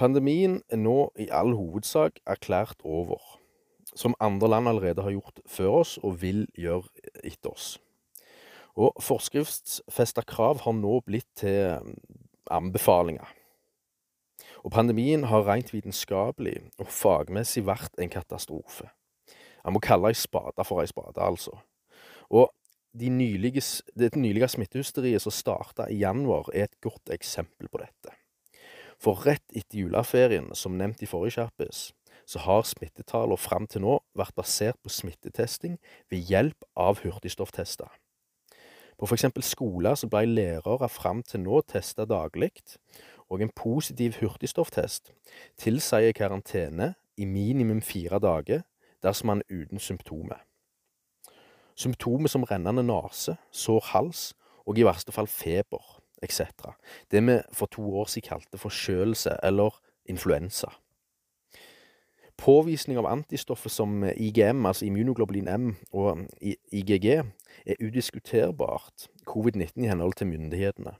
Pandemien er nå i all hovedsak erklært over, som andre land allerede har gjort før oss og vil gjøre etter oss. Og forskriftsfesta krav har nå blitt til mm, anbefalinger. Og pandemien har rent vitenskapelig og fagmessig vært en katastrofe. Man må kalle ei spade for ei spade, altså. Og de nylige, det nylige smittehysteriet som starta i januar, er et godt eksempel på dette. For rett etter juleferien, som nevnt i forrige kjappis, så har smittetallene fram til nå vært basert på smittetesting ved hjelp av hurtigstofftester. På eksempel skoler så ble lærere fram til nå testa daglig, og en positiv hurtigstofftest tilsier karantene i minimum fire dager dersom man er uten symptomer. Symptomer som rennende nese, sår hals og i verste fall feber etc. Det vi for to år siden kalte forkjølelse eller influensa. Påvisning av antistoffer som IGM, altså immunoglobulin M, og IGG er udiskuterbart covid-19 i henhold til myndighetene.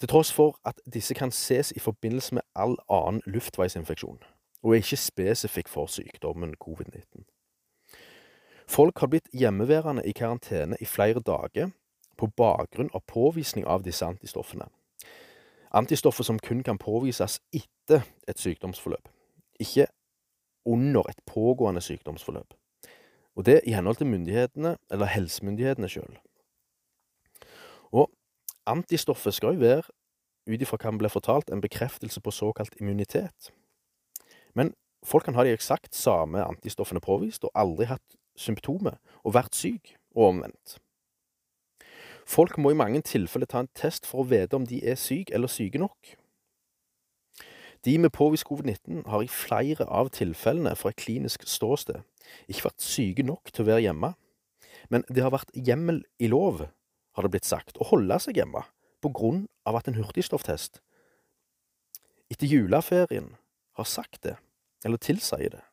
Til tross for at disse kan ses i forbindelse med all annen luftveisinfeksjon, og er ikke spesifikk for sykdommen covid-19. Folk har blitt hjemmeværende i karantene i flere dager på bakgrunn av påvisning av disse antistoffene. Antistoffer som kun kan påvises etter et sykdomsforløp, ikke under et pågående sykdomsforløp. Og det i henhold til myndighetene, eller helsemyndighetene sjøl. Og antistoffet skal jo være, ut ifra hva vi ble fortalt, en bekreftelse på såkalt immunitet. Men folk kan ha de eksakt samme antistoffene påvist og aldri hatt symptomer og vært syk, og omvendt. Folk må i mange tilfeller ta en test for å vite om de er syke eller syke nok. De med påvist covid-19 har i flere av tilfellene fra et klinisk ståsted ikke vært syke nok til å være hjemme, men det har vært hjemmel i lov, har det blitt sagt, å holde seg hjemme på grunn av at en hurtigstofftest etter juleferien har sagt det, eller tilsier det.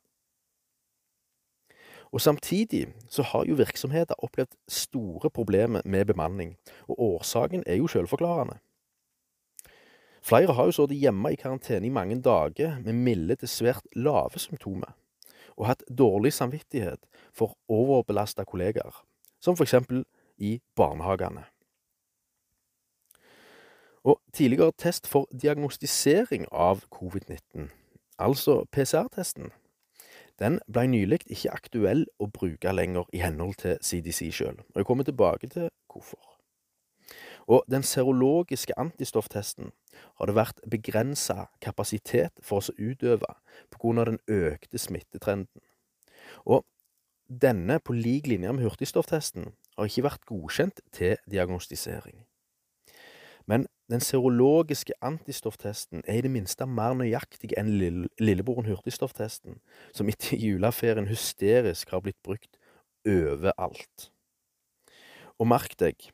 Og Samtidig så har jo virksomheter opplevd store problemer med bemanning, og årsaken er jo selvforklarende. Flere har jo sittet hjemme i karantene i mange dager med milde til svært lave symptomer, og hatt dårlig samvittighet for overbelasta kollegaer, som eksempel i barnehagene. Og tidligere test for diagnostisering av covid-19, altså PCR-testen, den ble nylig ikke aktuell å bruke lenger i henhold til CDC sjøl, jeg kommer tilbake til hvorfor. Og den serologiske antistofftesten har det vært begrensa kapasitet for oss å utøve grunn den økte smittetrenden. Og denne, på lik linje med hurtigstofftesten, har ikke vært godkjent til diagnostisering. Men den serologiske antistofftesten er i det minste mer nøyaktig enn lillebroren hurtigstofftesten, som etter juleferien hysterisk har blitt brukt overalt. Og merk deg,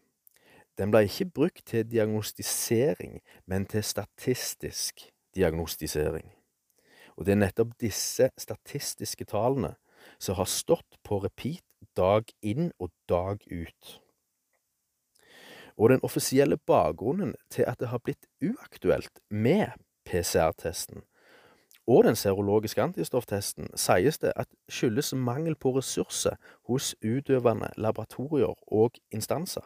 den ble ikke brukt til diagnostisering, men til statistisk diagnostisering. Og det er nettopp disse statistiske tallene som har stått på repeat dag inn og dag ut og den offisielle bakgrunnen til at det har blitt uaktuelt med PCR-testen og den serologiske antistofftesten, sies det at skyldes mangel på ressurser hos utøvende laboratorier og instanser.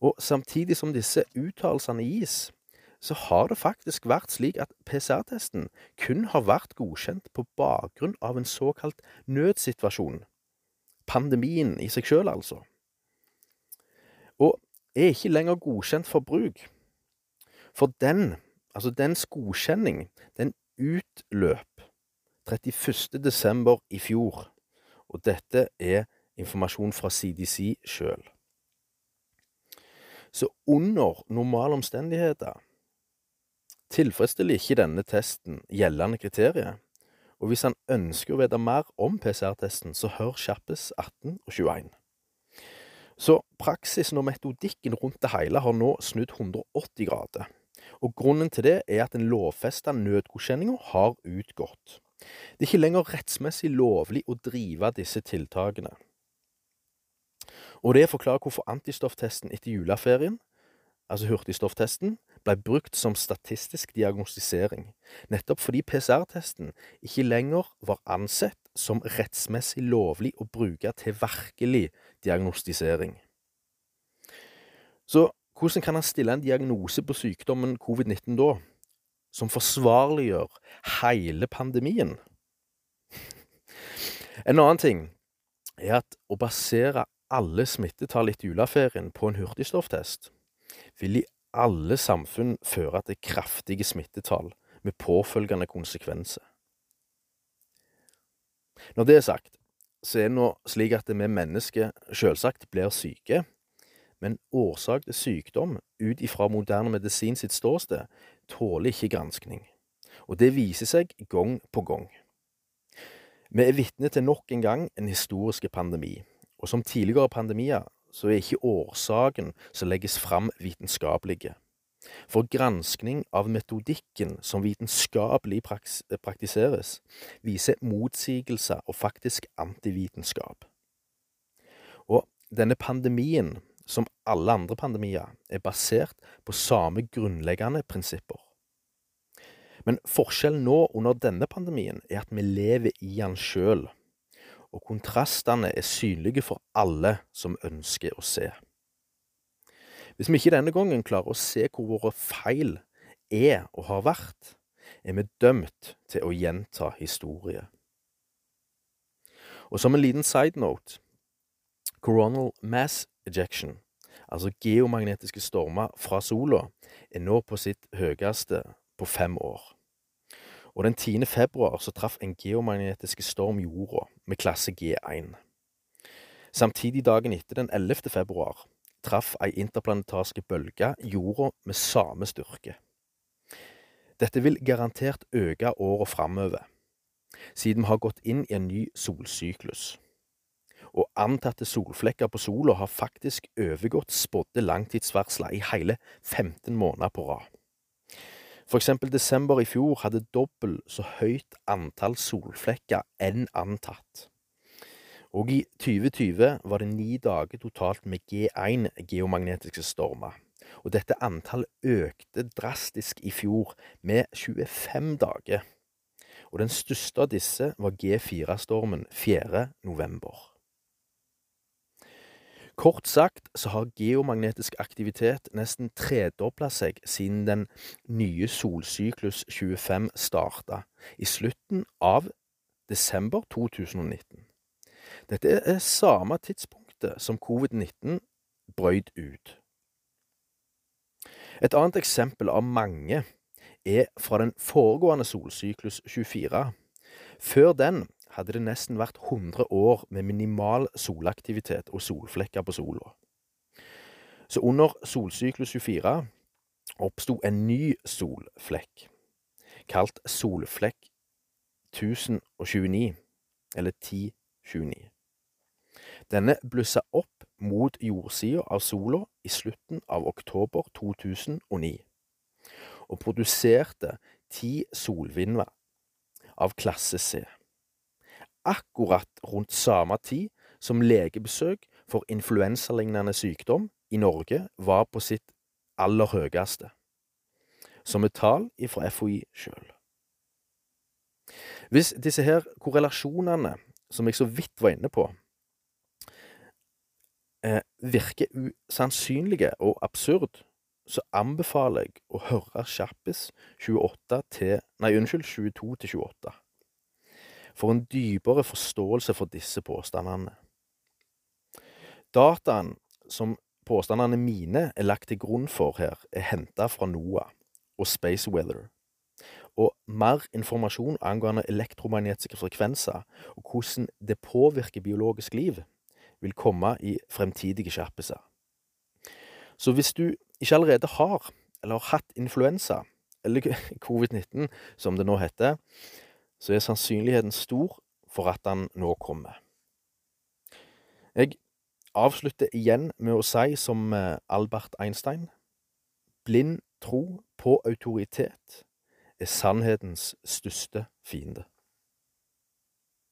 Og samtidig som disse uttalelsene gis, så har det faktisk vært slik at PCR-testen kun har vært godkjent på bakgrunn av en såkalt nødsituasjon. Pandemien i seg sjøl, altså og er ikke lenger godkjent for bruk. For den, altså dens godkjenning, den utløp 31. desember i fjor, og dette er informasjon fra CDC sjøl. Så under normale omstendigheter tilfredsstiller ikke denne testen gjeldende kriterier, og hvis han ønsker å vite mer om PCR-testen, så hør Kjappes 18 og 21. Så praksisen og metodikken rundt det hele har nå snudd 180 grader. Og grunnen til det er at den lovfesta nødgodkjenninga har utgått. Det er ikke lenger rettsmessig lovlig å drive disse tiltakene. Og det forklarer hvorfor antistofftesten etter juleferien, altså hurtigstofftesten, ble brukt som statistisk diagnostisering, nettopp fordi PCR-testen ikke lenger var ansett som rettsmessig lovlig å bruke til virkelig diagnostisering. Så hvordan kan han stille en diagnose på sykdommen covid-19 da, som forsvarliggjør hele pandemien? En annen ting er at å basere alle smittetall etter juleferien på en hurtigstofftest vil i alle samfunn føre til kraftige smittetall med påfølgende konsekvenser. Når det er sagt, så er det nå slik at vi mennesker selvsagt blir syke, men årsak til sykdom ut ifra moderne medisin sitt ståsted tåler ikke granskning, og det viser seg gang på gang. Vi er vitne til nok en gang en historisk pandemi, og som tidligere pandemier så er ikke årsaken som legges fram vitenskapelige. For granskning av metodikken som vitenskapelig praktiseres, viser motsigelser og faktisk antivitenskap. Og denne pandemien, som alle andre pandemier, er basert på samme grunnleggende prinsipper. Men forskjellen nå under denne pandemien er at vi lever i den sjøl og kontrastene er synlige for alle som ønsker å se. Hvis vi ikke denne gangen klarer å se hvor våre feil er og har vært, er vi dømt til å gjenta historie. Og som en liten side note Coronal mass ejection, altså geomagnetiske stormer fra sola, er nå på sitt høyeste på fem år og den 10. februar så traff en geomagnetisk storm jorda med klasse G1. Samtidig dagen etter, den 11. februar, traff ei interplanetarske bølge jorda med samme styrke. Dette vil garantert øke åra framover, siden vi har gått inn i en ny solsyklus. Og antatte solflekker på sola har faktisk overgått spådde langtidsvarsler i hele 15 måneder på rad. For eksempel desember i fjor hadde dobbelt så høyt antall solflekker enn antatt. Og i 2020 var det ni dager totalt med G1 geomagnetiske stormer. Og dette antall økte drastisk i fjor, med 25 dager. Og den største av disse var G4-stormen 4. november. Kort sagt så har geomagnetisk aktivitet nesten tredobla seg siden den nye solsyklus 25 starta, i slutten av desember 2019. Dette er samme tidspunktet som covid-19 brøyt ut. Et annet eksempel av mange er fra den foregående solsyklus 24. Før den hadde det nesten vært 100 år med minimal solaktivitet og solflekker på sola. Så under solsyklus 24 oppsto en ny solflekk, kalt solflekk 1029, eller 1029. Denne blussa opp mot jordsida av sola i slutten av oktober 2009, og produserte ti solvinder av klasse C. Akkurat rundt samme tid som legebesøk for influensalignende sykdom i Norge var på sitt aller høyeste, som et tall ifra FHI sjøl. Hvis disse her korrelasjonene, som jeg så vidt var inne på, eh, virker usannsynlige og absurd, så anbefaler jeg å høre Sjappis 28 til Nei, unnskyld, 22 til 28 for en dypere forståelse for disse påstandene. Dataen som påstandene mine er lagt til grunn for her, er henta fra NOAH og Space Weather. Og mer informasjon angående elektromagnetiske frekvenser og hvordan det påvirker biologisk liv, vil komme i fremtidige skjerpelser. Så hvis du ikke allerede har, eller har hatt influensa, eller covid-19 som det nå heter, så er sannsynligheten stor for at han nå kommer. Jeg avslutter igjen med å si som eh, Albert Einstein blind tro på autoritet er sannhetens største fiende.